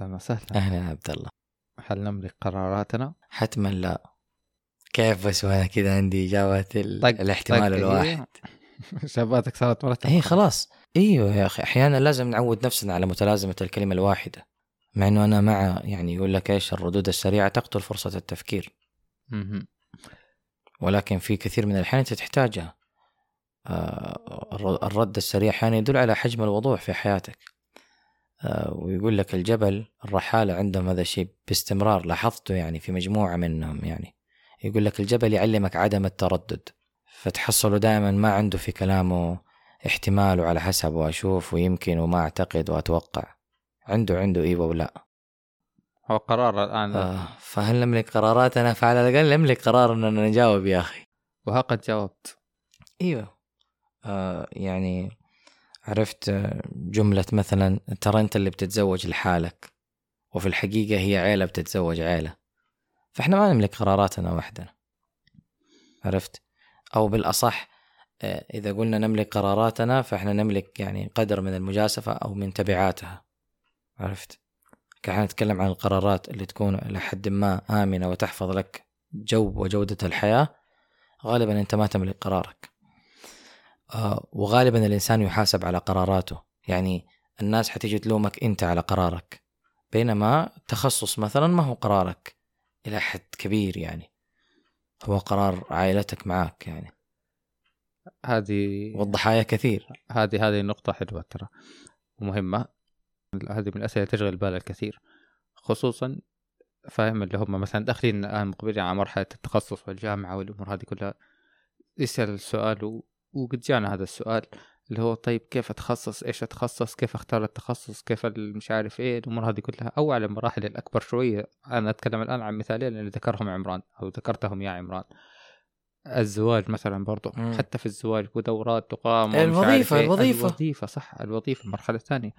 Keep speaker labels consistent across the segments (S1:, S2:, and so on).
S1: أهلا وسهلا.
S2: أهلا عبد الله.
S1: هل نملك قراراتنا؟
S2: حتما لا. كيف بس وأنا كذا عندي اجابه ال...
S1: طق-
S2: الاحتمال
S1: طق،
S2: الواحد.
S1: إيه. شباتك صارت مرتبة.
S2: اي خلاص. إيوه يا أخي أحيانا لازم نعود نفسنا على متلازمة الكلمة الواحدة. مع إنه أنا مع يعني يقول لك إيش الردود السريعة تقتل فرصة التفكير. ولكن في كثير من الأحيان انت تحتاجها آه، الر- الرد السريع أحيانا يدل على حجم الوضوح في حياتك. ويقول لك الجبل الرحالة عندهم هذا الشيء باستمرار لاحظته يعني في مجموعة منهم يعني. يقول لك الجبل يعلمك عدم التردد فتحصله دائما ما عنده في كلامه احتمال وعلى حسب واشوف ويمكن وما أعتقد وأتوقع. عنده عنده أيوه ولا؟
S1: هو قرار الآن.
S2: آه فهل نملك قراراتنا فعلى الأقل نملك قرار إننا نجاوب يا أخي.
S1: وها قد جاوبت.
S2: إيوه. آه يعني عرفت آه، جملة مثلا ترى أنت اللي بتتزوج لحالك وفي الحقيقة هي عيلة بتتزوج عيلة. فإحنا ما نملك قراراتنا وحدنا. عرفت؟ أو بالأصح آه، إذا قلنا نملك قراراتنا فإحنا نملك يعني قدر من المجاسفة أو من تبعاتها. عرفت؟ كان نتكلم عن القرارات اللي تكون إلى حد ما آمنة وتحفظ لك جو وجودة الحياة غالبا أنت ما تملك قرارك. وغالبا الإنسان يحاسب على قراراته. يعني الناس حتيجي تلومك أنت على قرارك بينما تخصص مثلا ما هو قرارك إلى حد كبير يعني هو قرار عائلتك معك يعني.
S1: هذه
S2: والضحايا كثير.
S1: هذه هذه نقطة حلوة ترى ومهمة. هذه من الأسئلة تشغل بال الكثير خصوصا فاهم اللي هم مثلا داخلين الآن مقبلين على مرحلة التخصص والجامعة والأمور هذه كلها. يسأل السؤال. وقد جانا هذا السؤال اللي هو طيب كيف أتخصص إيش أتخصص كيف أختار التخصص كيف مش عارف إيه الأمور هذه كلها أو على المراحل الأكبر شوية أنا أتكلم الآن عن مثالين اللي ذكرهم عمران أو ذكرتهم يا عمران الزواج مثلا برضو
S2: مم.
S1: حتى في الزواج ودورات تقام
S2: الوظيفة-
S1: إيه.
S2: الوظيفة.
S1: الوظيفة صح الوظيفة المرحلة الثانية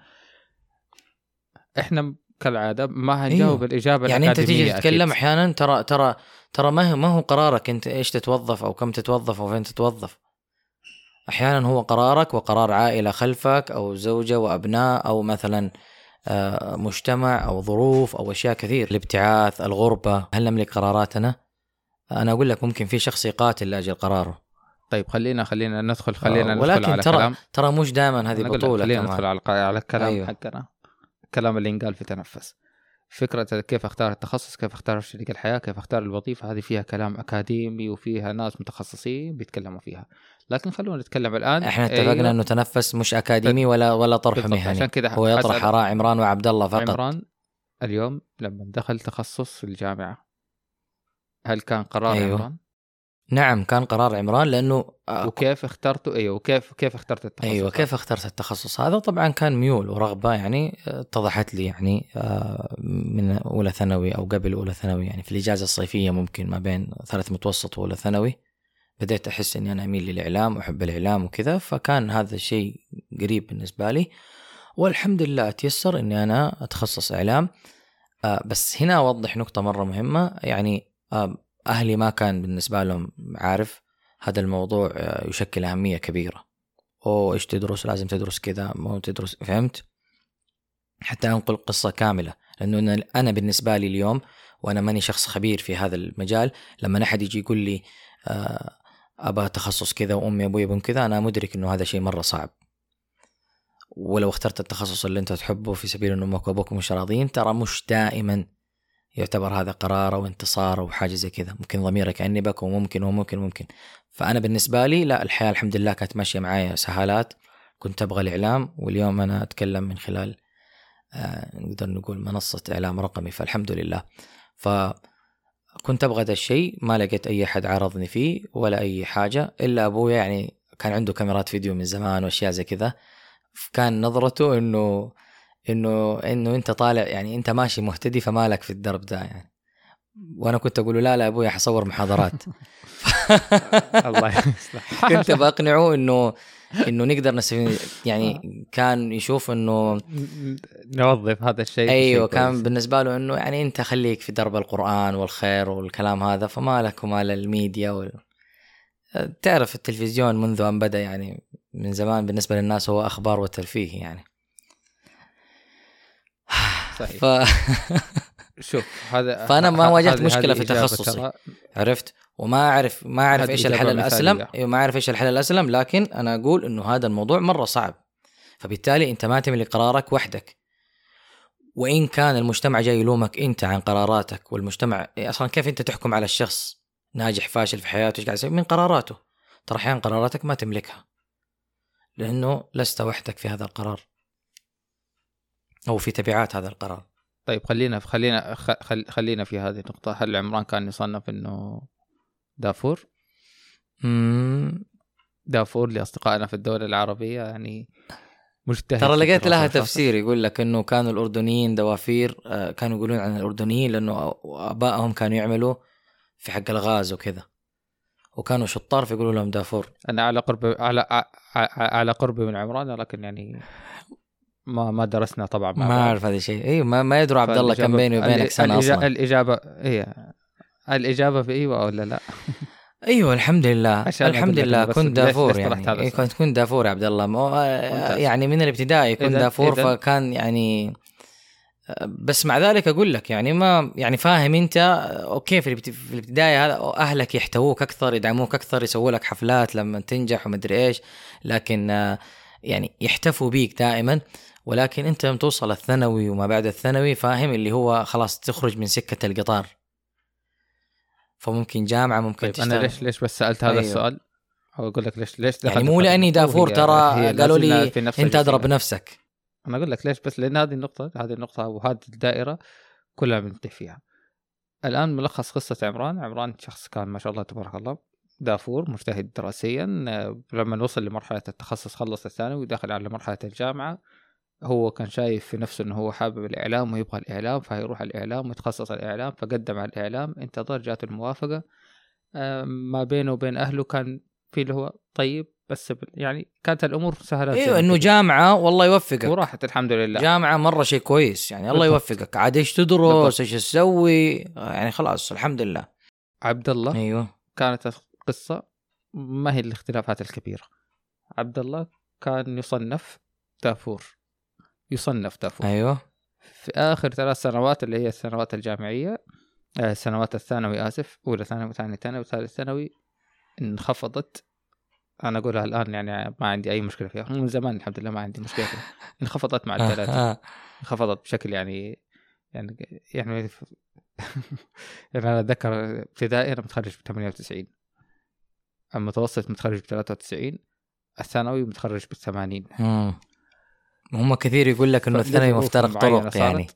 S1: إحنا كالعادة ما هنجاوب
S2: أيوه.
S1: الإجابة
S2: يعني أنت تيجي تتكلم. أحيانا ترى ترى ترى ما هو ما هو قرارك أنت إيش تتوظف أو كم تتوظف أو فين تتوظف أحيانا هو قرارك وقرار عائلة خلفك أو زوجة وأبناء أو مثلا آه، مجتمع أو ظروف أو أشياء كثير. الابتعاث الغربة هل نملك قراراتنا؟ أنا أقول لك ممكن في شخص يقاتل لأجل قراره.
S1: طيب خلينا خلينا ندخل خلينا
S2: آه،
S1: ندخل
S2: ولكن
S1: على
S2: ترى
S1: كلام.
S2: ترى مش دائما هذه
S1: أنا أقول
S2: بطولة
S1: خلينا ندخل على على الكلام.
S2: أيوه.
S1: حقنا. الكلام اللي ينقال في تنفس. فكرة كيف أختار التخصص كيف أختار شريك الحياة كيف أختار الوظيفة هذه فيها كلام أكاديمي وفيها ناس متخصصين بيتكلموا فيها لكن خلونا نتكلم الآن
S2: إحنا اتفقنا
S1: أيوه.
S2: أنه تنفس مش أكاديمي ولا ولا طرح مهني
S1: عشان كده
S2: هو يطرح اراء عمران وعبد الله فقط
S1: عمران اليوم لما دخل تخصص في الجامعة هل كان قرار.
S2: أيوه.
S1: عمران؟
S2: نعم كان قرار عمران لأنه آه،
S1: وكيف اخترته أيوه وكيف كيف اخترت التخصص؟
S2: أيوه كيف اخترت التخصص هذا طبعا كان ميول ورغبة يعني آه، اتضحت لي يعني آه، من أولى ثانوي أو قبل أولى ثانوي يعني في الإجازة الصيفية ممكن ما بين ثالث متوسط وأولى ثانوي بديت أحس إني أنا أميل للإعلام واحب الإعلام وكذا فكان هذا الشيء قريب بالنسبة لي والحمد لله تيسر إني أنا أتخصص إعلام بس هنا أوضح نقطة مرة مهمة يعني أهلي ما كان بالنسبة لهم عارف هذا الموضوع آه، يشكل أهمية كبيرة. أوه إيش تدرس؟ لازم تدرس كذا مو تدرس فهمت؟ حتى أنقل قصة كاملة لأنه أنا- أنا بالنسبة لي اليوم وأنا ماني شخص خبير في هذا المجال لما أحد يجي يقول لي آه، ابى تخصص كذا وأمي أبوي يبون كذا أنا مدرك إنه هذا شيء مرة صعب. ولو اخترت التخصص اللي أنت تحبه في سبيل ان أمك وابوك مش راضيين ترى مش دائما يعتبر هذا قرار أو انتصار أو حاجة زي كذا. ممكن ضميرك يأنبك وممكن وممكن وممكن. فأنا بالنسبة لي لا الحياة الحمد لله كانت ماشية معايا سهالات. كنت أبغى الإعلام واليوم أنا أتكلم من خلال آه، نقدر نقول منصة إعلام رقمي فالحمد لله. فكنت أبغى ذا الشيء ما لقيت أي أحد عارضني فيه ولا أي حاجة إلا أبويا يعني كان عنده كاميرات فيديو من زمان وأشياء زي كذا. كان نظرته إنه إنه إنه أنت طالع يعني أنت ماشي مهتدي فمالك في الدرب ده يعني. وأنا كنت أقول له لا لا ابويا حصور محاضرات.
S1: الله يصلح.
S2: كنت بقنعه إنه إنه نقدر نستفيد يعني كان يشوف إنه
S1: نوظف هذا الشيء أيوه
S2: كان. بالنسبة له إنه يعني أنت خليك في درب القرآن والخير والكلام هذا فما لك ومال الميديا وال... تعرف التلفزيون منذ أن بدأ يعني من زمان بالنسبة للناس هو أخبار وترفيه يعني.
S1: صحيح.
S2: ف...
S1: شوف هذا
S2: فأنا ما واجهت
S1: هذه
S2: في تخصصي. عرفت؟ وما اعرف ما أعرف
S1: إيش
S2: الحل
S1: الأسلم.
S2: أيوه ما أعرف إيش الحل الأسلم لكن أنا أقول إنه هذا الموضوع مرة صعب. فبالتالي أنت ما تملك قرارك وحدك. وإن كان المجتمع جاي يلومك أنت عن قراراتك والمجتمع أصلا كيف أنت تحكم على الشخص ناجح فاشل في حياته؟ إيش قاعد يسوي؟ من قراراته. ترى أحيانا قراراتك ما تملكها. لأنه لست وحدك في هذا القرار. أو في تبعات هذا القرار.
S1: طيب خلينا خلينا خ- خل- خلينا في هذه النقطة. هل عمران كان يصنف إنه دافور؟
S2: مم،
S1: دافور لأصدقائنا في الدولة العربية يعني مجتهد
S2: ترى
S1: في
S2: لقيت لها. تفسير يقول لك إنه كانوا الأردنيين دوافير آه، كانوا يقولون عن الأردنيين لأنه ابائهم كانوا يعملوا في حق الغاز وكذا. وكانوا شطار فيقولوا لهم دافور.
S1: أنا على قرب على على قرب من عمران لكن يعني ما ما درسنا طبعا
S2: ما. أعرف هذا الشيء أيوه ما, ما يدروا عبد الله كم بيني وبينك
S1: سنة
S2: أصلا
S1: الاجابة هي الإجابة في إيوه ولا لا؟
S2: إيوه الحمد لله الحمد لله كنت دافور يعني إيه،؟ كنت كنت دافور يا عبد الله مو- آه،. يعني من الابتدائي كنت دافور
S1: إذن-
S2: فكان يعني آه، بس مع ذلك أقول لك يعني ما يعني فاهم أنت آه، أوكي في البدايه هذا أهلك يحتووك أكثر يدعموك أكثر يسووا لك حفلات لما تنجح ومدري إيش لكن يعني يحتفوا بيك دائما ولكن انت لما توصل الثانوي وما بعد الثانوي فاهم اللي هو خلاص تخرج من سكة القطار فممكن جامعة ممكن
S1: طيب
S2: تشتغل
S1: أنا ليش ليش بس سألت هذا
S2: أيوه.
S1: السؤال؟ أو أقول لك ليش ليش
S2: يعني مو
S1: لأني؟
S2: دافور ترى قالوا لي أنت
S1: أضرب.
S2: نفسك
S1: أنا أقول لك ليش بس لأن هذه النقطة هذه النقطة وهذه الدائرة كلها بنتفق فيها. الآن ملخص قصة عمران، عمران شخص كان ما شاء الله تبارك الله دافور مجتهد دراسيا آه، لما وصل لمرحلة التخصص خلص الثانوي ودخل على مرحلة الجامعة هو كان شايف في نفسه إنه هو حابب الإعلام ويبغى الإعلام فهيروح الإعلام ويتخصص الإعلام فقدم على الإعلام. انتظر جاته الموافقة. آه، ما بينه وبين أهله كان في اللي هو طيب بس يعني كانت الأمور سهلة زي
S2: أيوه
S1: إنه.
S2: جامعة والله يوفقك.
S1: وراحت الحمد لله.
S2: جامعة مرة شيء كويس يعني الله
S1: بالضبط.
S2: يوفقك. عاد إيش تدرس. إيش تسوي؟ يعني خلاص الحمد لله.
S1: عبد الله
S2: إيوه.
S1: كانت القصة ما هي الاختلافات الكبيرة. عبد الله كان يصنف دافور. يصنف دافور
S2: أيوه.
S1: في آخر ثلاث سنوات اللي هي السنوات الجامعية آه، سنوات الثانوي آسف أولى ثانوي ثاني ثانوي ثالث ثانوي انخفضت. أنا أقولها الآن يعني ما عندي أي مشكلة فيها. من زمان الحمد لله ما عندي مشكلة فيها. انخفضت مع الثلاثة.
S2: آه.
S1: انخفضت بشكل يعني يعني يعني يعني أنا أتذكر ابتدائي أنا متخرج ب 98 المتوسط متخرج ب 93 الثانوي متخرج ب 80
S2: مم. هم كثير يقول لك
S1: إنه
S2: الثانوي مفترق طرق يعني.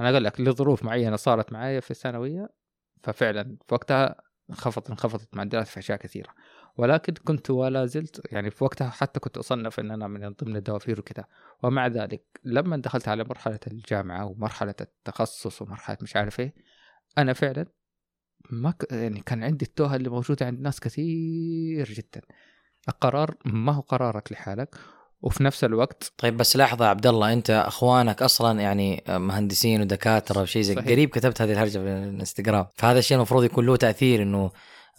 S1: أنا أقول لك لظروف معينة صارت معايا في الثانوية ففعلا في وقتها انخفض انخفضت معدلات في أشياء كثيرة. ولكن كنت ولا زلت يعني في وقتها حتى كنت أصنف إن أنا من ضمن الدوافير وكذا. ومع ذلك لما دخلت على مرحلة الجامعة ومرحلة التخصص ومرحلة مش عارف إيه أنا فعلا ما ك... يعني كان عندي التوهة اللي موجودة عند ناس كثير جدا. القرار ما هو قرارك لحالك وفي نفس الوقت
S2: طيب بس لحظة عبد الله أنت أخوانك أصلا يعني مهندسين ودكاترة وشيء زي. قريب كتبت هذه الهرجة في الانستغرام. فهذا الشيء المفروض يكون له تأثير إنه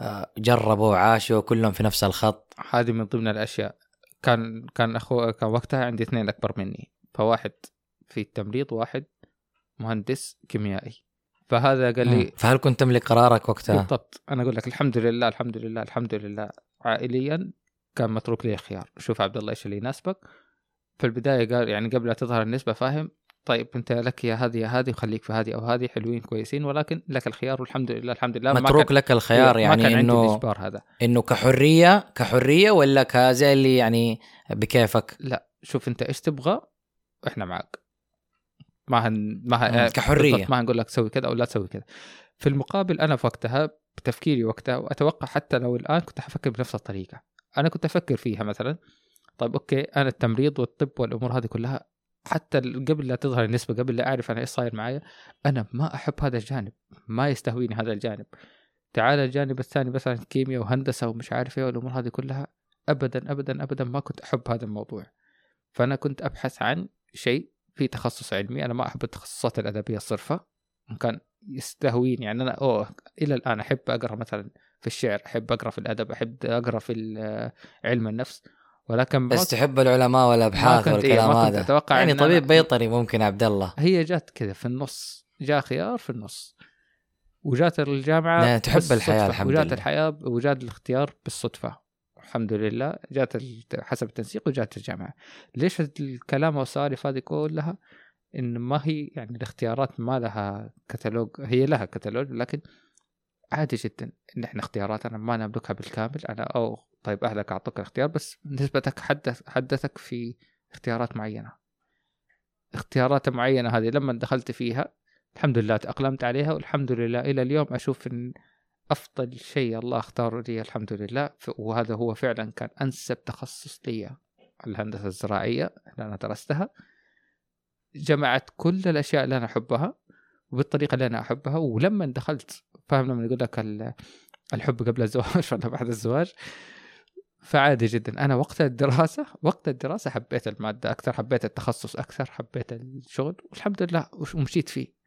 S2: آه، جربوا وعاشوا كلهم في نفس الخط.
S1: هذه من ضمن الأشياء. كان كان أخو كان وقتها عندي اثنين أكبر مني. فواحد في التمريض وواحد مهندس كيميائي. فهذا قال. لي
S2: فهل كنت تملك قرارك وقتها؟
S1: بالضبط. أنا أقول لك الحمد لله الحمد لله الحمد لله. عائليا كان متروك لي الخيار شوف عبد الله إيش اللي يناسبك. في البداية قال يعني قبل لا تظهر النسبة فاهم؟ طيب أنت لك يا هذه يا هذه وخليك في هذه أو هذه حلوين كويسين ولكن لك الخيار والحمد لله الحمد لله.
S2: متروك لك الخيار
S1: ما
S2: يعني
S1: كان
S2: إنه
S1: الإجبار هذا.
S2: إنه كحرية كحرية ولا كزي اللي يعني بكيفك؟
S1: لا شوف أنت إيش تبغى إحنا معك. ما هن ما هن...
S2: كحرية.
S1: بالضبط، ما هنقول لك سوي كذا أو لا تسوي كذا. في المقابل أنا في وقتها بتفكيري وقتها وأتوقع حتى لو الآن كنت حفكر بنفس الطريقة. أنا كنت أفكر فيها مثلا طيب أوكي أنا التمريض والطب والأمور هذه كلها حتى قبل لا تظهر النسبة قبل لا أعرف أنا إيش صاير معايا أنا ما أحب هذا الجانب ما يستهويني هذا الجانب. تعال الجانب الثاني مثلا كيمياء وهندسة ومش عارف إيه والأمور هذه كلها ابدا ابدا ابدا ما كنت أحب هذا الموضوع. فأنا كنت أبحث عن شيء في تخصص علمي أنا ما أحب التخصصات الأدبية الصرفة كان يستهويني يعني أنا أوه إلى الآن أحب أقرأ مثلا في الشعر أحب أقرأ في الأدب أحب أقرأ في علم النفس. ولكن
S2: بس تحب العلماء
S1: والأبحاث إيه،
S2: والكلام
S1: كنت
S2: هذا.
S1: أتوقع
S2: يعني طبيب بيطري ممكن عبد الله.
S1: هي جات كذا في النص جاء خيار في النص. وجات
S2: الجامعة تحب. الحياة الحمد
S1: وجات
S2: لله.
S1: الحياة وجات الاختيار بالصدفة. الحمد لله. جات حسب التنسيق وجات الجامعة. ليش الكلام والسوالف هذه كلها؟ إن ما هي يعني الاختيارات ما لها كتالوج هي لها كتالوج لكن عادي جدا إن إحنا اختياراتنا ما نملكها بالكامل أنا أو طيب أهلك أعطوك الاختيار بس نسبتك حدث حدثك في اختيارات معينة. اختيارات معينة هذه لما دخلت فيها الحمد لله تأقلمت عليها والحمد لله إلى اليوم أشوف إن أفضل شيء الله اختاره لي الحمد لله وهذا هو فعلا كان أنسب تخصص لي الهندسة الزراعية اللي أنا درستها. جمعت كل الأشياء اللي أنا أحبها وبالطريقة اللي أنا أحبها ولما دخلت فاهم لما يقول لك ال- الحب قبل الزواج ولا بعد الزواج؟ فعادي جدا. أنا وقت الدراسة وقت الدراسة حبيت المادة أكثر حبيت التخصص أكثر حبيت الشغل والحمد لله ومشيت فيه.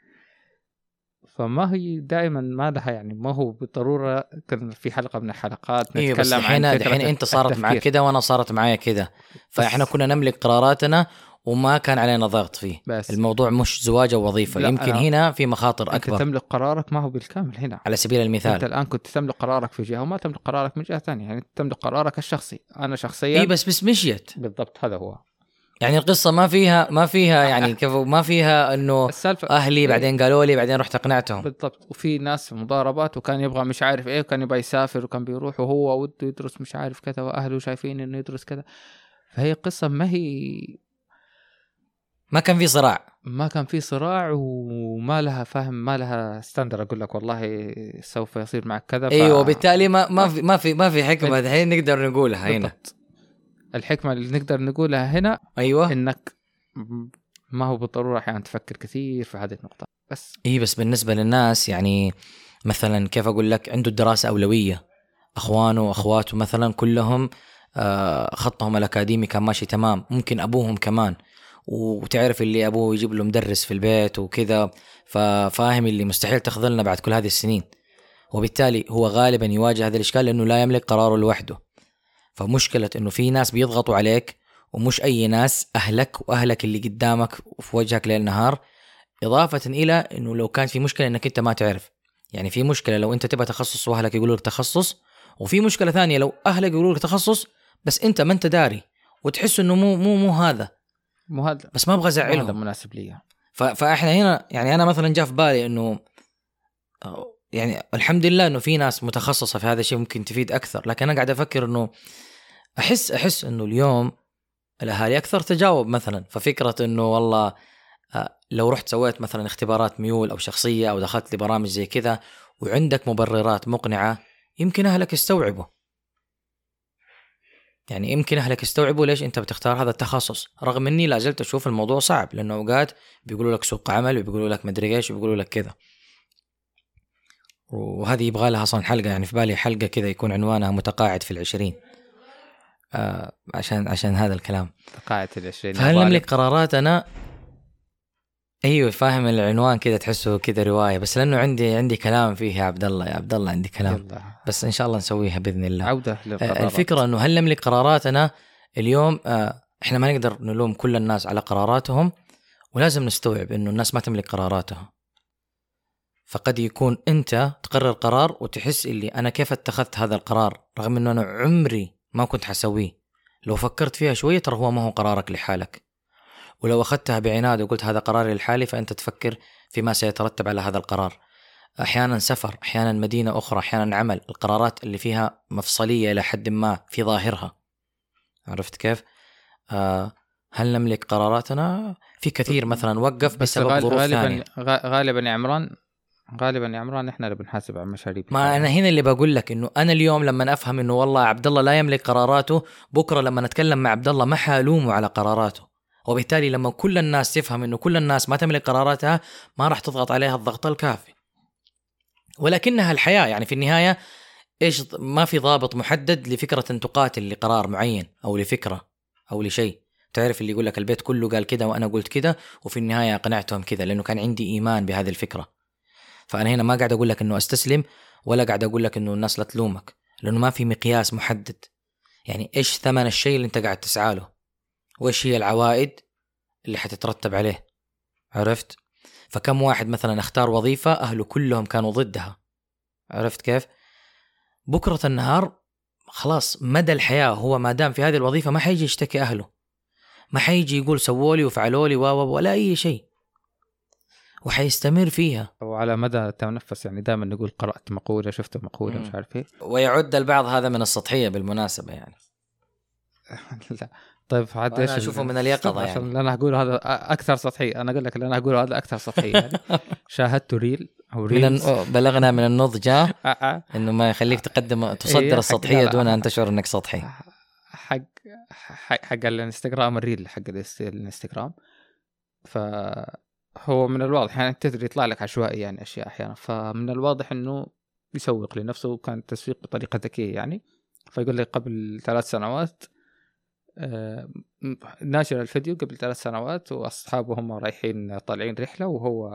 S1: فما هي دائما ما لها يعني ما هو بالضرورة كان في حلقة من الحلقات
S2: أيوه بس
S1: نتكلم عن
S2: الحين أنت صارت معك. كذا وأنا صارت معايا كذا فإحنا
S1: بس-
S2: كنا نملك قراراتنا وما كان علينا ضغط فيه.
S1: بس
S2: الموضوع مش زواج أو وظيفه يمكن هنا في مخاطر
S1: أنت
S2: أكبر.
S1: تملك قرارك ما هو بالكامل هنا.
S2: على سبيل
S1: أنت
S2: المثال
S1: الآن كنت تملك قرارك في جهة وما تملك قرارك من جهة ثانية. يعني تملك قرارك الشخصي. أنا شخصيا
S2: اي بس بس مشيت.
S1: بالضبط هذا هو.
S2: يعني القصة ما فيها ما فيها يعني كيف ما فيها إنه
S1: السالفه
S2: أهلي بعدين قالوا لي بعدين رحت اقنعتهم.
S1: بالضبط. وفي ناس في مضاربات وكان يبغى مش عارف إيه وكان يبغى يسافر وكان بيروح وهو وده يدرس مش عارف كذا وأهله شايفين إنه يدرس كذا. فهي قصة ما هي
S2: ما كان في صراع.
S1: ما كان في صراع وما لها فهم ما لها ستاندر أقول لك والله سوف يصير معك كذا ف-
S2: أيوه وبالتالي ما ما في ما في ما في حكمة. الحين نقدر نقولها هنا.
S1: بالضبط. الحكمة اللي نقدر نقولها هنا
S2: أيوه.
S1: إنك ما هو بالضرورة أحيانا تفكر كثير في هذه النقطة. بس.
S2: إي بس بالنسبة للناس يعني مثلا كيف أقول لك عنده الدراسة أولوية. أخوانه وأخواته مثلا كلهم آه، خطهم الأكاديمي كان ماشي تمام. ممكن أبوهم كمان. وتعرف اللي أبوه يجيب له مدرس في البيت وكذا ففاهم اللي مستحيل تخذلنا بعد كل هذه السنين. وبالتالي هو غالبا يواجه هذا الإشكال لأنه لا يملك قراره لوحده. فمشكلة إنه في ناس بيضغطوا عليك ومش أي ناس أهلك وأهلك اللي قدامك في وجهك ليل نهار. إضافة إلى إنه لو كان في مشكلة إنك أنت ما تعرف. يعني في مشكلة لو أنت تبغى تخصص وأهلك يقولوا لك تخصص وفي مشكلة ثانية لو أهلك يقولوا لك تخصص بس أنت ما أنت داري وتحس إنه مو مو مو هذا.
S1: مو هذا.
S2: بس ما أبغى
S1: مو هذا مناسب لي.
S2: فإحنا هنا يعني أنا مثلا جاء في بالي إنه يعني الحمد لله إنه في ناس متخصصة في هذا الشيء ممكن تفيد أكثر. لكن أنا قاعد أفكر إنه أحس أحس إنه اليوم الأهالي أكثر تجاوب مثلا. ففكرة إنه والله آه، لو رحت سويت مثلا اختبارات ميول أو شخصية أو دخلت لبرامج زي كذا وعندك مبررات مقنعة يمكن أهلك يستوعبوا. يعني يمكن أهلك يستوعبوا ليش أنت بتختار هذا التخصص. رغم إني لا زلت أشوف الموضوع صعب لأنه أوقات بيقولوا لك سوق عمل وبيقولوا لك مدري إيش وبيقولوا لك كذا. وهذه يبغى لها أصلا حلقة يعني في بالي حلقة كذا يكون عنوانها متقاعد في العشرين. آه عشان عشان هذا الكلام.
S1: قاعدة العشرين
S2: فهل
S1: يبغى
S2: نملك
S1: لك-
S2: قراراتنا أيوه فاهم العنوان كذا تحسه كذا رواية بس لأنه عندي عندي كلام فيه يا عبد الله يا عبد الله عندي كلام.
S1: يلا.
S2: بس إن شاء الله نسويها بإذن الله.
S1: عودة
S2: آه،
S1: للقرارات.
S2: الفكرة إنه هل نملك قراراتنا اليوم آه، إحنا ما نقدر نلوم كل الناس على قراراتهم ولازم نستوعب إنه الناس ما تملك قراراتها فقد يكون أنت تقرر قرار وتحس اللي أنا كيف اتخذت هذا القرار رغم إنه أنا عمري ما كنت حسويه. لو فكرت فيها شوية ترى هو ما هو قرارك لحالك. ولو أخذتها بعناد وقلت هذا قراري لحالي فأنت تفكر فيما سيترتب على هذا القرار. أحيانا سفر أحيانا مدينة أخرى أحيانا عمل. القرارات اللي فيها مفصلية إلى حد ما في ظاهرها. عرفت كيف؟ آه هل نملك قراراتنا؟ في كثير مثلا وقف بسبب
S1: غال-
S2: ظروف
S1: غالبا
S2: ثانية.
S1: غا- غالبا يا عمران غالبا يا عمران إحنا اللي بنحاسب على المشاريب
S2: ما أنا هنا اللي بقول لك إنه أنا اليوم لما أفهم إنه والله عبد الله لا يملك قراراته بكرة لما اتكلم مع عبد الله ما حألومه على قراراته. وبالتالي لما كل الناس تفهم إنه كل الناس ما تملك قراراتها ما راح تضغط عليها الضغط الكافي. ولكنها الحياة يعني في النهاية إيش ما في ضابط محدد لفكرة ان تقاتل لقرار معين أو لفكرة أو لشيء. تعرف اللي يقول لك البيت كله قال كذا وأنا قلت كذا وفي النهاية أقنعتهم كذا لأنه كان عندي إيمان بهذه الفكرة. فأنا هنا ما قاعد أقول لك إنه أستسلم ولا قاعد أقول لك إنه الناس لا تلومك لأنه ما في مقياس محدد. يعني إيش ثمن الشيء اللي أنت قاعد تسعى له؟ وإيش هي العوائد اللي حتترتب عليه؟ عرفت؟ فكم واحد مثلا اختار وظيفة أهله كلهم كانوا ضدها؟ عرفت كيف؟ بكرة النهار خلاص مدى الحياة هو ما دام في هذه الوظيفة ما حيجي يشتكي أهله. ما حيجي يقول سووا لي وفعلوا لي ولا أي شيء. وحيستمر فيها.
S1: وعلى مدى التنفس يعني دائما نقول قرأت مقولة شفت مقولة مش عارف إيه.
S2: ويعد البعض هذا من السطحية بالمناسبة يعني.
S1: لا. طيب عاد إيش
S2: أشوفه من اليقظة يعني.
S1: عشان أنا أقول هذا أكثر سطحي أنا أقول لك اللي أنا اقوله هذا أكثر سطحي يعني. شاهدت ريل
S2: أو ريل بلغنا من النضج. إنه ما يخليك تقدم تصدر إيه السطحيه دون أن تشعر إنك سطحي.
S1: حق حق الانستغرام الريل حق الانستغرام. فهو من الواضح يعني تدري يطلع لك عشوائي يعني أشياء أحيانا فمن الواضح إنه يسوق لنفسه وكان تسويق بطريقة ذكية يعني. فيقول لك قبل ثلاث سنوات آه، ناشر الفيديو قبل ثلاث سنوات وأصحابه هم رايحين طالعين رحلة وهو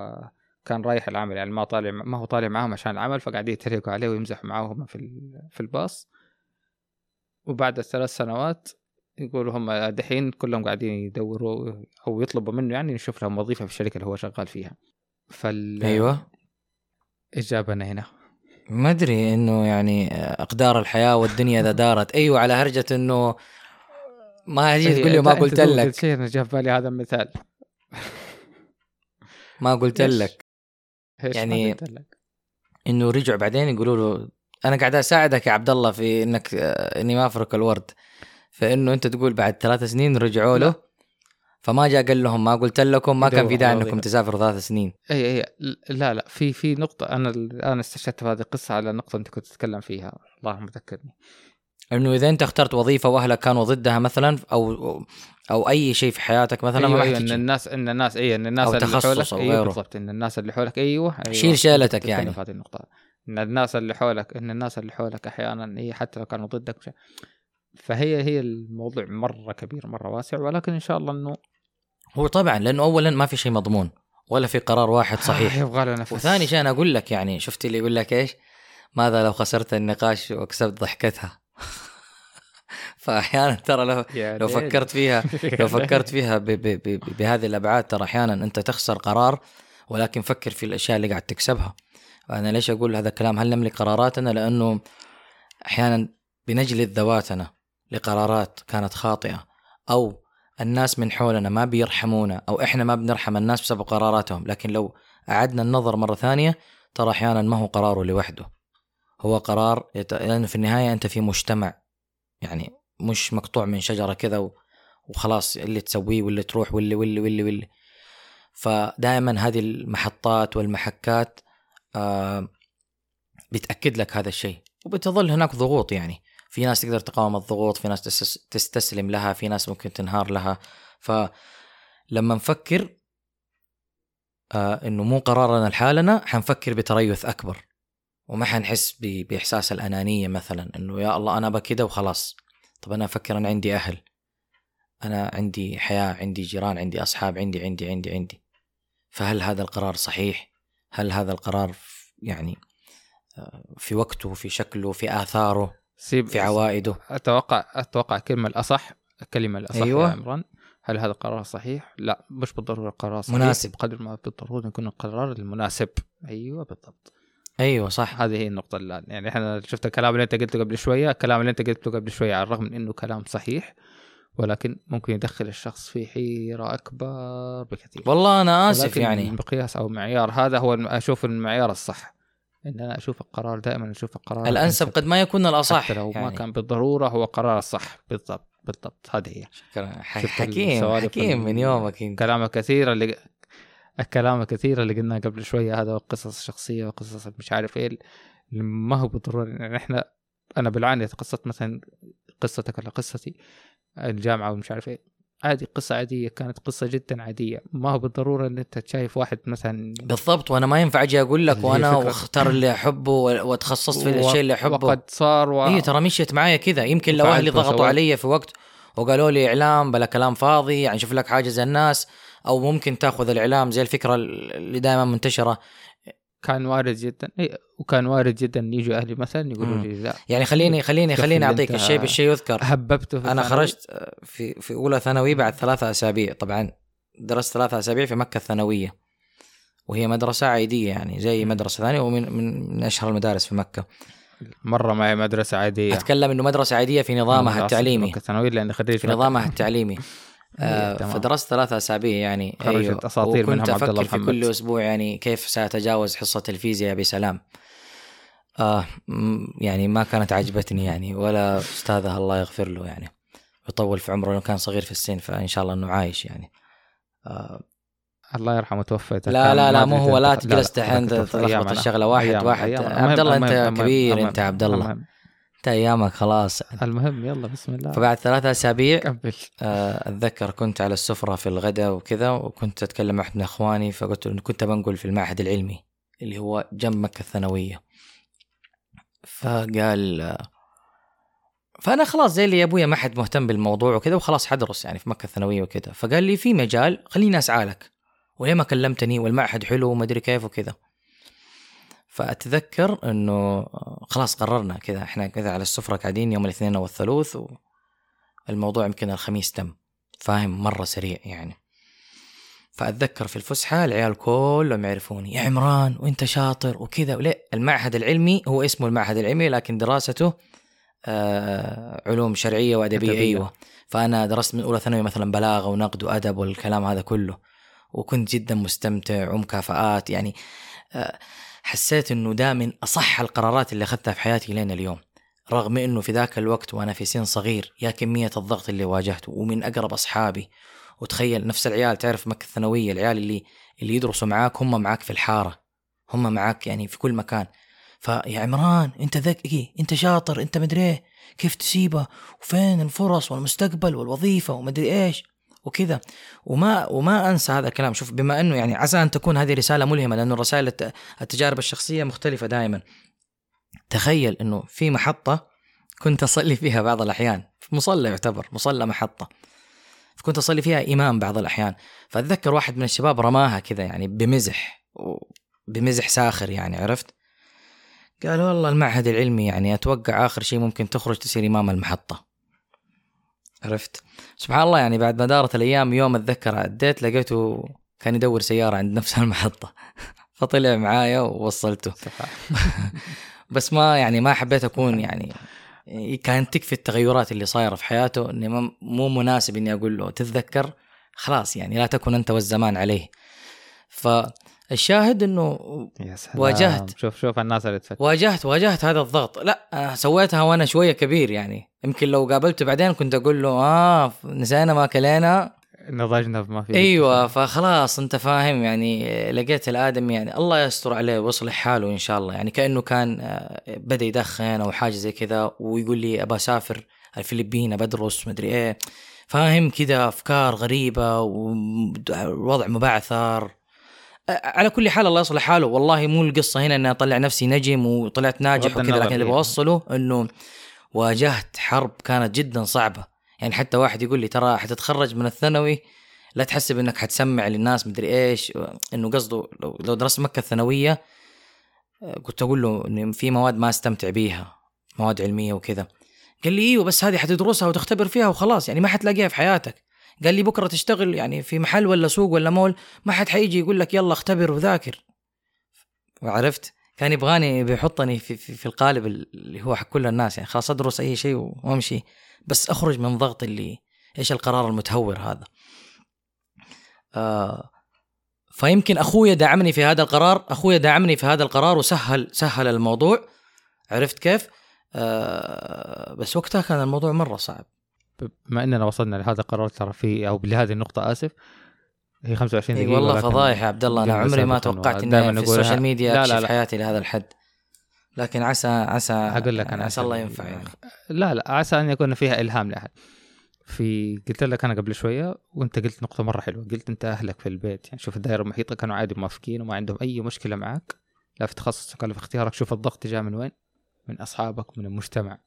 S1: كان رايح العمل يعني ما طالع ما هو طالع معاهم عشان العمل فقاعدين يتريقوا عليه ويمزحوا معاهم في في الباص. وبعد الثلاث سنوات يقولوا هم دحين كلهم قاعدين يدوروا أو يطلبوا منه يعني يشوف لهم وظيفة في الشركة اللي هو شغال فيها.
S2: فال أيوه.
S1: إيش جابنا هنا؟
S2: ما أدري إنه يعني أقدار الحياة والدنيا إذا دارت. أيوه على هرجة إنه ما هي تقول لي ما قلت لك.
S1: شيء أنا جاء في بالي هذا مثال
S2: ما قلت لك. يعني إنه رجعوا بعدين يقولوا له أنا قاعد أساعدك يا عبد الله في إنك إني ما افرك الورد. فإنه أنت تقول بعد ثلاث سنين رجعوا له. فما جاء قال لهم ما قلت لكم ما كان في داعي إنكم تسافروا ثلاث سنين.
S1: إي إي لا لا في في نقطة أنا الان استشهدت في هذه القصة على نقطة أنت كنت تتكلم فيها. اللهم ذكرني.
S2: إنه إذا أنت اخترت وظيفة وأهلك كانوا ضدها مثلا أو أو أي شيء في حياتك مثلا
S1: أيوة, أيوة إن الناس إن الناس إي إن الناس اللي حولك أيوه بالضبط إن الناس اللي حولك أيوه, أيوة
S2: شيل شيلتك يعني.
S1: في هذه النقطة. إن الناس اللي حولك إن الناس اللي حولك أحيانا هي حتى لو كانوا ضدك فهي هي الموضوع مرة كبير مرة واسع ولكن إن شاء الله إنه
S2: هو طبعا لأنه اولا ما في شيء مضمون ولا في قرار واحد صحيح.
S1: يبغى له نفس.
S2: وثاني شيء أنا أقول لك يعني شفت اللي يقول لك إيش؟ ماذا لو خسرت النقاش وكسبت ضحكتها؟ فاحيانا ترى لو لو فكرت فيها لو فكرت فيها بهذه الأبعاد ترى أحيانا أنت تخسر قرار ولكن فكر في الأشياء اللي قاعد تكسبها. أنا ليش أقول هذا الكلام؟ هل نملك قراراتنا؟ لأنه أحيانا بنجلد ذواتنا. لقرارات كانت خاطئة أو الناس من حولنا ما بيرحمونا أو إحنا ما بنرحم الناس بسبب قراراتهم لكن لو أعدنا النظر مرة ثانية ترى أحيانا ما هو قراره لوحده. هو قرار لأنه في النهاية أنت في مجتمع يعني مش مقطوع من شجرة كذا وخلاص اللي تسويه واللي تروح واللي واللي واللي واللي. فدائما هذه المحطات والمحكات آه بتأكد لك هذا الشيء وبتظل هناك ضغوط يعني. في ناس تقدر تقاوم الضغوط في ناس تستسلم لها في ناس ممكن تنهار لها. فلما نفكر آه إنه مو قرارنا لحالنا حنفكر بتريث أكبر. وما حنحس بإحساس الأنانية مثلا إنه يا الله أنا بكده وخلاص. طب أنا أفكر أنا عندي أهل. أنا عندي حياة عندي جيران عندي أصحاب عندي عندي عندي عندي. فهل هذا القرار صحيح؟ هل هذا القرار يعني آه، في وقته في شكله في آثاره؟ سيب في عوائده.
S1: أتوقع أتوقع الكلمة الأصح الكلمة الأصح أيوة. يا عمران. هل هذا القرار صحيح؟ لا مش بالضرورة القرار صحيح.
S2: مناسب.
S1: بقدر ما بالضرورة يكون القرار المناسب. أيوه بالضبط.
S2: أيوه صح.
S1: هذه هي النقطة الان يعني إحنا شفت الكلام اللي أنت قلته قبل شوية الكلام اللي أنت قلته قبل شوية على الرغم من إنه كلام صحيح ولكن ممكن يدخل الشخص في حيرة أكبر بكثير.
S2: والله أنا آسف يعني.
S1: المقياس أو معيار هذا هو أشوف المعيار الصح. إن أنا أشوف القرار دائما أشوف القرار
S2: الأنسب قد ما يكون الأصح
S1: حتى لو يعني. ما كان بالضرورة هو قرار الصح بالضبط بالضبط. هذه هي.
S2: شكرا. حكيم حكيم من يومك
S1: كلام كثير اللي الكلام الكثير اللي قلناه قبل شوية هذا قصص الشخصيه وقصص مش عارف إيه ما هو بالضرورة. يعني إحنا أنا بالعانية قصة مثلا قصتك ولا قصتي الجامعة ومش عارف إيه. عادي قصة عادية كانت قصة جدا عادية. ما هو بالضرورة إن أنت شايف واحد مثلا
S2: بالضبط وأنا ما ينفع أجي أقول لك وأنا واختار اللي أحبه وأتخصصت في الشيء اللي أحبه.
S1: وقد صار
S2: و... اي ترى مشيت معايا كذا. يمكن لو أهلي ضغطوا علي في وقت وقالوا لي إعلام بلا كلام فاضي يعني شوف لك حاجة زي الناس أو ممكن تأخذ الإعلام زي الفكرة اللي دائما منتشرة.
S1: كان وارد جدا. إيه وكان وارد جدا يجوا أهلي مثلا يقولوا. لي لا.
S2: يعني خليني خليني خليني
S1: أعطيك
S2: الشيء بالشيء يذكر.
S1: هببته في
S2: أنا
S1: الثانوي.
S2: خرجت آه، في في أولى ثانوي بعد ثلاثة أسابيع. طبعا درست ثلاثة أسابيع في مكة الثانوية. وهي مدرسة عادية يعني زي مدرسة ثانية ومن من, من أشهر المدارس في مكة.
S1: مرة معي مدرسة عادية.
S2: أتكلم إنه مدرسة عادية في نظامها التعليمي.
S1: مكة ثانوي لاني خريج
S2: في. نظامها التعليمي. آه،
S1: إيه،.
S2: فدرست ثلاثة أسابيع يعني
S1: خرجت أساطير
S2: وكنت
S1: منهم عبد الله
S2: أفكر في
S1: محمد.
S2: كل أسبوع يعني كيف سأتجاوز حصة الفيزياء بسلام آه يعني ما كانت عجبتني يعني ولا أستاذها الله يغفر له يعني يطول في عمره لأنه كان صغير في السن فإن شاء الله أنه عايش يعني آه
S1: الله يرحمه توفى
S2: لا لا لا مو هو لا تجلس دحين تلخبط
S1: أنا.
S2: الشغلة واحد
S1: أيام-
S2: واحد
S1: أيام.
S2: عبد الله
S1: المهم-
S2: كبير أنت عبد الله أيامك خلاص.
S1: المهم يلا بسم الله.
S2: فبعد ثلاثة أسابيع
S1: كمل.
S2: آه، أتذكر كنت على السفرة في الغداء وكذا وكنت أتكلم مع أحد من أخواني فقلت له كنت بنقل في المعهد العلمي اللي هو جنب مكة الثانوية. فقال آه، فأنا خلاص زي اللي أبويا ما حد مهتم بالموضوع وكذا وخلاص حدرس يعني في مكة الثانوية وكذا. فقال لي في مجال خليني أسعى لك. وليه ما كلمتني والمعهد حلو وما أدري كيف وكذا. فأتذكر إنه خلاص قررنا كذا إحنا كذا على السفرة قاعدين يوم الاثنين أو الثلاث والموضوع يمكن الخميس تم. فاهم؟ مرة سريع يعني. فأتذكر في الفسحة العيال كلهم يعرفوني يا عمران وإنت شاطر وكذا. وليه؟ المعهد العلمي هو اسمه المعهد العلمي لكن دراسته آه علوم شرعية وأدبية.
S1: أدبية.
S2: أيوه. فأنا درست من أولى ثانوي مثلا بلاغة ونقد وأدب والكلام هذا كله. وكنت جدا مستمتع ومكافآت يعني آه حسيت إنه ده من أصح القرارات اللي أخذتها في حياتي لين اليوم. رغم إنه في ذاك الوقت وأنا في سن صغير يا كمية الضغط اللي واجهته ومن أقرب أصحابي. وتخيل نفس العيال تعرف مكة الثانوية العيال اللي اللي يدرسوا معاك هم معاك في الحارة. هم معاك يعني في كل مكان. فيا عمران أنت ذكي أنت شاطر أنت مدري إيه كيف تسيبه؟ وفين الفرص والمستقبل والوظيفة ومدري إيش؟ وكذا. وما وما أنسى هذا الكلام. شوف بما أنه يعني عسى أن تكون هذه رسالة ملهمة لأنه الرسائل الت- التجارب الشخصية مختلفة دائما. تخيل إنه في محطة كنت أصلي فيها بعض الأحيان. مصلى يعتبر مصلى محطة. كنت أصلي فيها إمام بعض الأحيان. فأتذكر واحد من الشباب رماها كذا يعني بمزح بمزح ساخر يعني عرفت؟ قال والله المعهد العلمي يعني أتوقع آخر شيء ممكن تخرج تصير إمام المحطة. عرفت؟ سبحان الله يعني بعد ما دارت الأيام يوم أتذكر عديت لقيته كان يدور سيارة عند نفس المحطة. فطلع معايا ووصلته. بس ما يعني ما حبيت أكون يعني كانت تكفي التغيرات اللي صايرة في حياته إني مو مناسب إني أقول له تتذكر؟ خلاص يعني لا تكن أنت والزمان عليه. فالشاهد إنه
S1: يا سلام.
S2: واجهت.
S1: شوف شوف الناس اللي تفكر.
S2: واجهت واجهت هذا الضغط. لا أنا سويتها وأنا شوية كبير يعني. يمكن لو قابلته بعدين كنت أقول له آه نسينا ما كلينا.
S1: نضجنا ما في
S2: أيوه فخلاص أنت فاهم يعني لقيت الادمي يعني. الله يستر عليه ويصلح حاله إن شاء الله. يعني كأنه كان آه، بدأ يدخن أو حاجة زي كذا ويقول لي ابى اسافر الفلبين بدرس مدري إيه. فاهم كذا أفكار غريبة ووضع مبعثر. آه، على كل حال الله يصلح حاله. والله مو القصة هنا إني أطلع نفسي نجم وطلعت ناجح وكذا لكن اللي. بوصله إنه واجهت حرب كانت جدا صعبة. يعني حتى واحد يقول لي ترى حتتخرج من الثانوي لا تحسب إنك حتسمع للناس مدري إيش إنه قصده لو, لو درست مكة الثانوية كنت أقول له انه في مواد ما أستمتع بيها مواد علمية وكذا. قال لي إيوه بس هذه حتدرسها وتختبر فيها وخلاص يعني ما حتلاقيها في حياتك. قال لي بكرة تشتغل يعني في محل ولا سوق ولا مول ما حد حيجي يقول لك يلا اختبر وذاكر. وعرفت كان يبغاني بيحطني في, في, في القالب اللي هو حق كل الناس يعني خلاص أدرس أي شيء وأمشي بس أخرج من ضغط اللي إيش القرار المتهور هذا. آه فيمكن أخويا دعمني في هذا القرار أخويا دعمني في هذا القرار وسهل سهل الموضوع. عرفت كيف؟ آه بس وقتها كان الموضوع مرة صعب.
S1: بما إننا وصلنا لهذا القرار ترى في أو لهذه النقطة آسف هي 25
S2: إي
S1: دقيقة
S2: والله فضايح يا عبد الله
S1: أنا
S2: عمري ما توقعت إني في.
S1: ال
S2: social media
S1: لا، لا، لا.
S2: حياتي لهذا الحد. لكن عسى عسى
S1: أقول لك أنا
S2: عسى الله ينفع يعني
S1: لا لا عسى أن يكون فيها إلهام لأحد. في قلت لك أنا قبل شوية وأنت قلت نقطة مرة حلوة. قلت أنت أهلك في البيت يعني شوف الدائرة المحيطة كانوا عادي موافقين وما عندهم أي مشكلة معك. لا في تخصصك ولا في اختيارك. شوف الضغط جاء من وين؟ من أصحابك ومن المجتمع.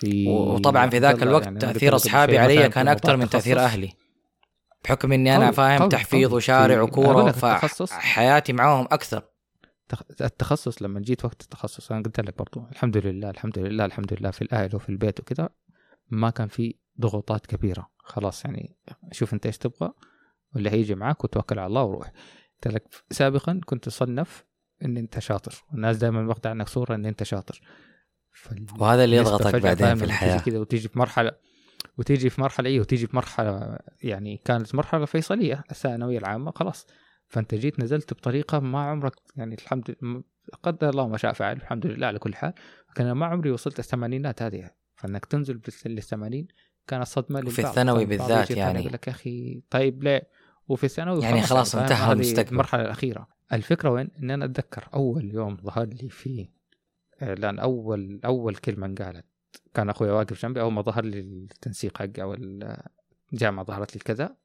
S1: في
S2: وطبعا في ذاك الوقت
S1: يعني
S2: تأثير
S1: أصحابي
S2: علي كان أكثر من
S1: تأثير.
S2: أهلي. بحكم إني
S1: أنا
S2: فاهم
S1: قوي،
S2: تحفيظ
S1: قوي.
S2: وشارع
S1: وكورة.
S2: فحياتي معاهم أكثر.
S1: تخ- التخصص لما جيت وقت التخصص أنا قلت لك برضو الحمد لله الحمد لله الحمد لله في الأهل وفي البيت وكذا ما كان في ضغوطات كبيرة. خلاص يعني شوف أنت إيش تبغى واللي هيجي معاك وتوكل على الله وروح. قلت لك سابقا كنت تصنف إن أنت شاطر. والناس دائما واخدة عنك صورة إن أنت شاطر.
S2: وهذا اللي يضغطك بعدين في
S1: الحياة كذا وتيجي في مرحله وتيجي في مرحلة إيه وتيجي في مرحلة يعني كانت مرحلة فيصلية الثانوية العامة خلاص فأنت جيت نزلت بطريقة ما عمرك يعني الحمد لله قدر الله ما شاء فعل الحمد لله على كل حال لكن أنا ما عمري وصلت الثمانينات هذه فإنك تنزل للثمانين كانت
S2: صدمة
S1: للبعض.
S2: الثانوي
S1: كان البعض
S2: بالذات يعني.
S1: يقول لك يا أخي طيب ليه وفي الثانوي
S2: يعني خلاص؟ انتهى المستقبل.
S1: المرحلة الأخيرة الفكرة وين إن أنا أتذكر أول يوم ظهر لي فيه اعلان أول أول كلمة انقالت كان أخوي واقف جنبي أول ما ظهر لي التنسيق حقي أو الجامعة ظهرت لي كذا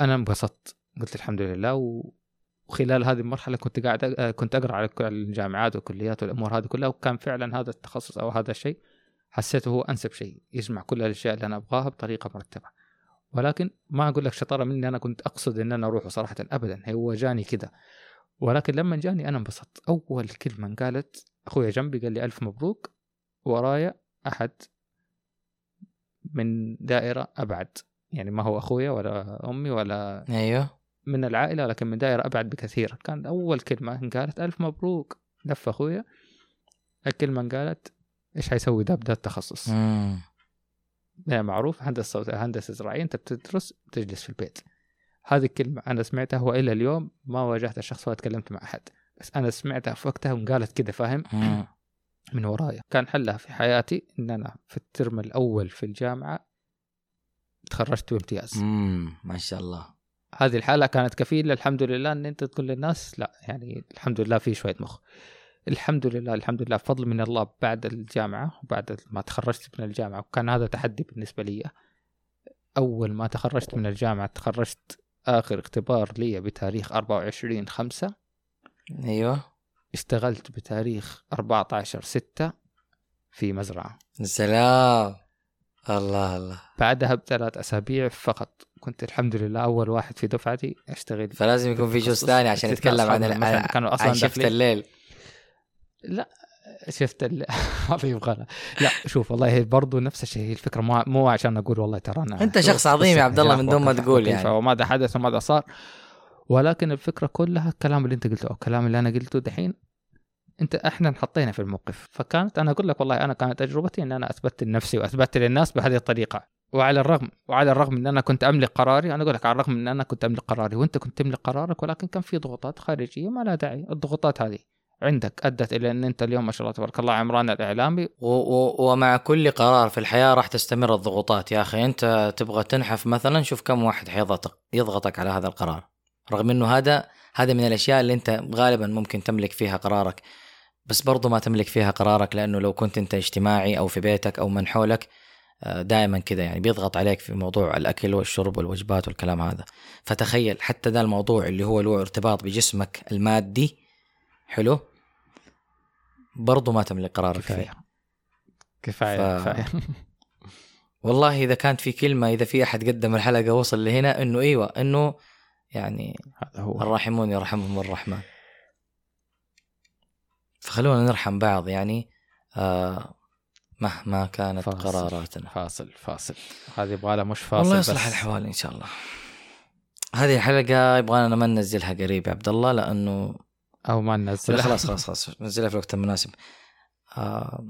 S1: أنا انبسطت. قلت الحمد لله و... وخلال هذه المرحلة كنت قاعد أ- كنت أقرأ على الجامعات والكليات والأمور هذه كلها وكان فعلا هذا التخصص أو هذا الشيء حسيته هو أنسب شيء يجمع كل الأشياء اللي أنا أبغاها بطريقة مرتبة. ولكن ما أقول لك شطارة مني أنا كنت أقصد إن أنا أروح صراحة ابدا هو جاني كذا. ولكن لما جاني أنا انبسطت. أول كلمة انقالت أخويا جنبي قال لي ألف مبروك ورايا أحد من دائرة أبعد. يعني ما هو أخويا ولا أمي ولا
S2: أيوه.
S1: من العائلة لكن من دائرة أبعد بكثير. كان أول كلمة انقالت ألف مبروك لف أخويا. الكلمة انقالت إيش حيسوي ده بدا التخصص
S2: مم.
S1: يعني معروف. هندسة صوت- هندسة زراعية. أنت بتدرس تجلس في البيت. هذه الكلمة أنا سمعتها وإلى اليوم ما واجهت الشخص ولا تكلمت مع أحد. أنا سمعتها في وقتها وقالت كذا فاهم. من ورايا. كان حلها في حياتي إن أنا في الترم الأول في الجامعة تخرجت بامتياز.
S2: مم. ما شاء الله.
S1: هذه الحالة كانت كفيلة. الحمد لله إن أنت تقول للناس لا يعني الحمد لله في شوية مخ. الحمد لله الحمد لله. بفضل من الله بعد الجامعة وبعد ما تخرجت من الجامعة وكان هذا تحدي بالنسبة لي. أول ما تخرجت من الجامعة تخرجت آخر اختبار لي بتاريخ 24 5
S2: أيوه.
S1: اشتغلت بتاريخ 14 6 في مزرعة.
S2: سلام. الله الله.
S1: بعدها بثلاث أسابيع فقط. كنت الحمد لله أول واحد في دفعتي أشتغل.
S2: فلازم يكون في جزء. ثاني عشان يتكلم عن
S1: كانوا أصلاً
S2: عن شفت. الليل.
S1: لا شفت ال... هذا يبغى لا شوف والله هي برضو نفس الشيء. هي الفكرة مو مو عشان أقول والله ترى أنا
S2: أنت شخص عظيم يا عبد الله من دون ما تقول يعني.
S1: وماذا حدث وماذا صار. ولكن الفكرة كلها الكلام اللي انت قلته أو الكلام اللي أنا قلته دحين انت إحنا انحطينا في الموقف. فكانت أنا أقول لك والله أنا كانت تجربتي إن أنا أثبتت لنفسي وأثبتت للناس بهذه الطريقة. وعلى الرغم وعلى الرغم إن أنا كنت أملك قراري أنا أقول لك على الرغم إن أنا كنت أملك قراري وأنت كنت تملك قرارك ولكن كان في ضغوطات خارجية ما لها داعي. الضغوطات هذه عندك أدت إلى إن أنت اليوم ما شاء الله تبارك الله عمران الإعلامي.
S2: و و ومع كل قرار في الحياة راح تستمر الضغوطات. يا أخي أنت تبغى تنحف مثلا شوف كم واحد حيضغطك يضغطك على هذا القرار. رغم أنه هذا هذا من الأشياء اللي أنت غالبا ممكن تملك فيها قرارك. بس برضو ما تملك فيها قرارك لأنه لو كنت أنت اجتماعي أو في بيتك أو من حولك دائما كذا يعني بيضغط عليك في موضوع الأكل والشرب والوجبات والكلام هذا. فتخيل حتى ده الموضوع اللي هو له ارتباط بجسمك المادي حلو؟ برضو ما تملك قرارك فيه
S1: كفايه كفاية
S2: ف-
S1: كفاية.
S2: والله إذا كانت في كلمة إذا في أحد قدم الحلقة وصل لهنا إنه إيوه إنه يعني
S1: هذا هو.
S2: الراحمون يرحمهم الرحمن. فخلونا نرحم بعض يعني آه مهما كانت
S1: فاصل.
S2: قراراتنا.
S1: فاصل فاصل. هذه يبغى لها مش فاصل
S2: والله
S1: بس.
S2: يصلح الحوال إن شاء الله. هذه الحلقة يبغانا ما ننزلها قريب يا عبد الله لأنه
S1: أو ما
S2: لا
S1: ننزل
S2: خلاص خلاص خلاص نزلها في الوقت المناسب. آه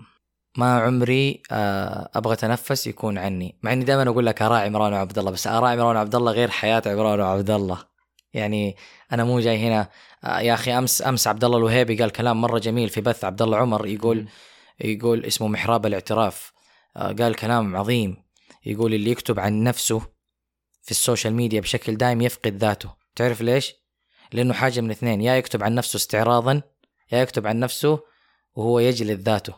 S2: ما عمري آه أبغى أتنفس يكون عني مع إني دائما أقول لك اراء عمران وعبد الله بس اراء عمران وعبد الله غير حياة عمران وعبد الله. يعني أنا مو جاي هنا آه يا أخي أمس أمس عبد الله الوهيبي قال كلام مرة جميل في بث عبد الله عمر يقول يقول اسمه محراب الاعتراف آه قال كلام عظيم يقول اللي يكتب عن نفسه في السوشيال ميديا بشكل دائم يفقد ذاته. تعرف ليش؟ لأنه حاجة من اثنين يا يكتب عن نفسه استعراضا يا يكتب عن نفسه وهو يجلد ذاته.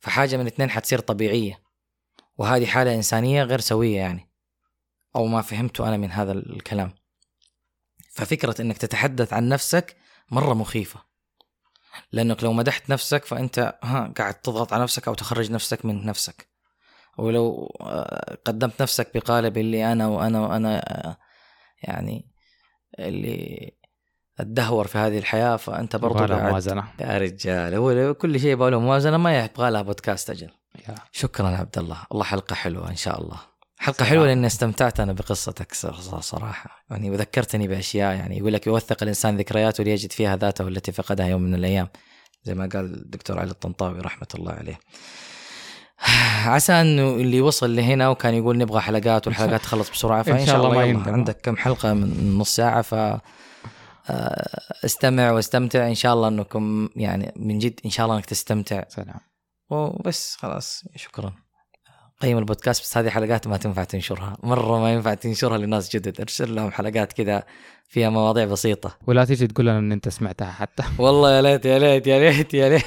S2: فحاجة من اثنين حتصير طبيعية وهذه حالة إنسانية غير سوية يعني أو ما فهمته أنا من هذا الكلام. ففكرة إنك تتحدث عن نفسك مرة مخيفة. لأنك لو مدحت نفسك فأنت ها قاعد تضغط على نفسك أو تخرج نفسك من نفسك. ولو آه، قدمت نفسك بقالب اللي أنا وأنا وأنا آه، يعني اللي تدهور في هذه الحياة فأنت برضو قاعد
S1: موازنة.
S2: يا رجال. هو كل شيء يبغى له موازنة ما يبغى لها بودكاست
S1: أجل.
S2: شكرا عبد الله. والله حلقة حلوة إن شاء الله. حلقة
S1: سلام.
S2: حلوة لأني استمتعت أنا بقصتك ص- صراحة. يعني وذكرتني بأشياء يعني يقول لك يوثق الإنسان ذكرياته ليجد فيها ذاته التي فقدها يوم من الأيام. زي ما قال الدكتور علي الطنطاوي رحمة الله عليه. عسى انه اللي وصل لهنا وكان يقول نبغى حلقات والحلقات تخلص بسرعة فإن شاء الله,
S1: ما
S2: يلا
S1: يندم.
S2: عندك كم حلقة من نص ساعة ف آه، استمع واستمتع. إن شاء الله أنكم يعني من جد إن شاء الله أنك تستمتع.
S1: سلام.
S2: وبس خلاص شكرا. قيم البودكاست بس هذه حلقات ما تنفع تنشرها. مرة ما ينفع تنشرها لناس جدد. ارسل لهم حلقات كذا فيها مواضيع بسيطة.
S1: ولا تيجي تقول لنا إن أنت سمعتها حتى.
S2: والله يا ليت يا ليت يا ليت يا ليت.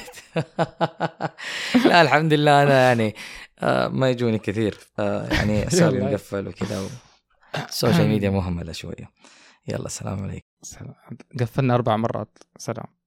S2: لا الحمد لله أنا يعني آه، ما يجوني كثير. آه، يعني
S1: يلا.
S2: مقفل وكذا ال social media مهملة شوية. يلا السلام عليكم.
S1: سلام. قفلنا أربع مرات. سلام.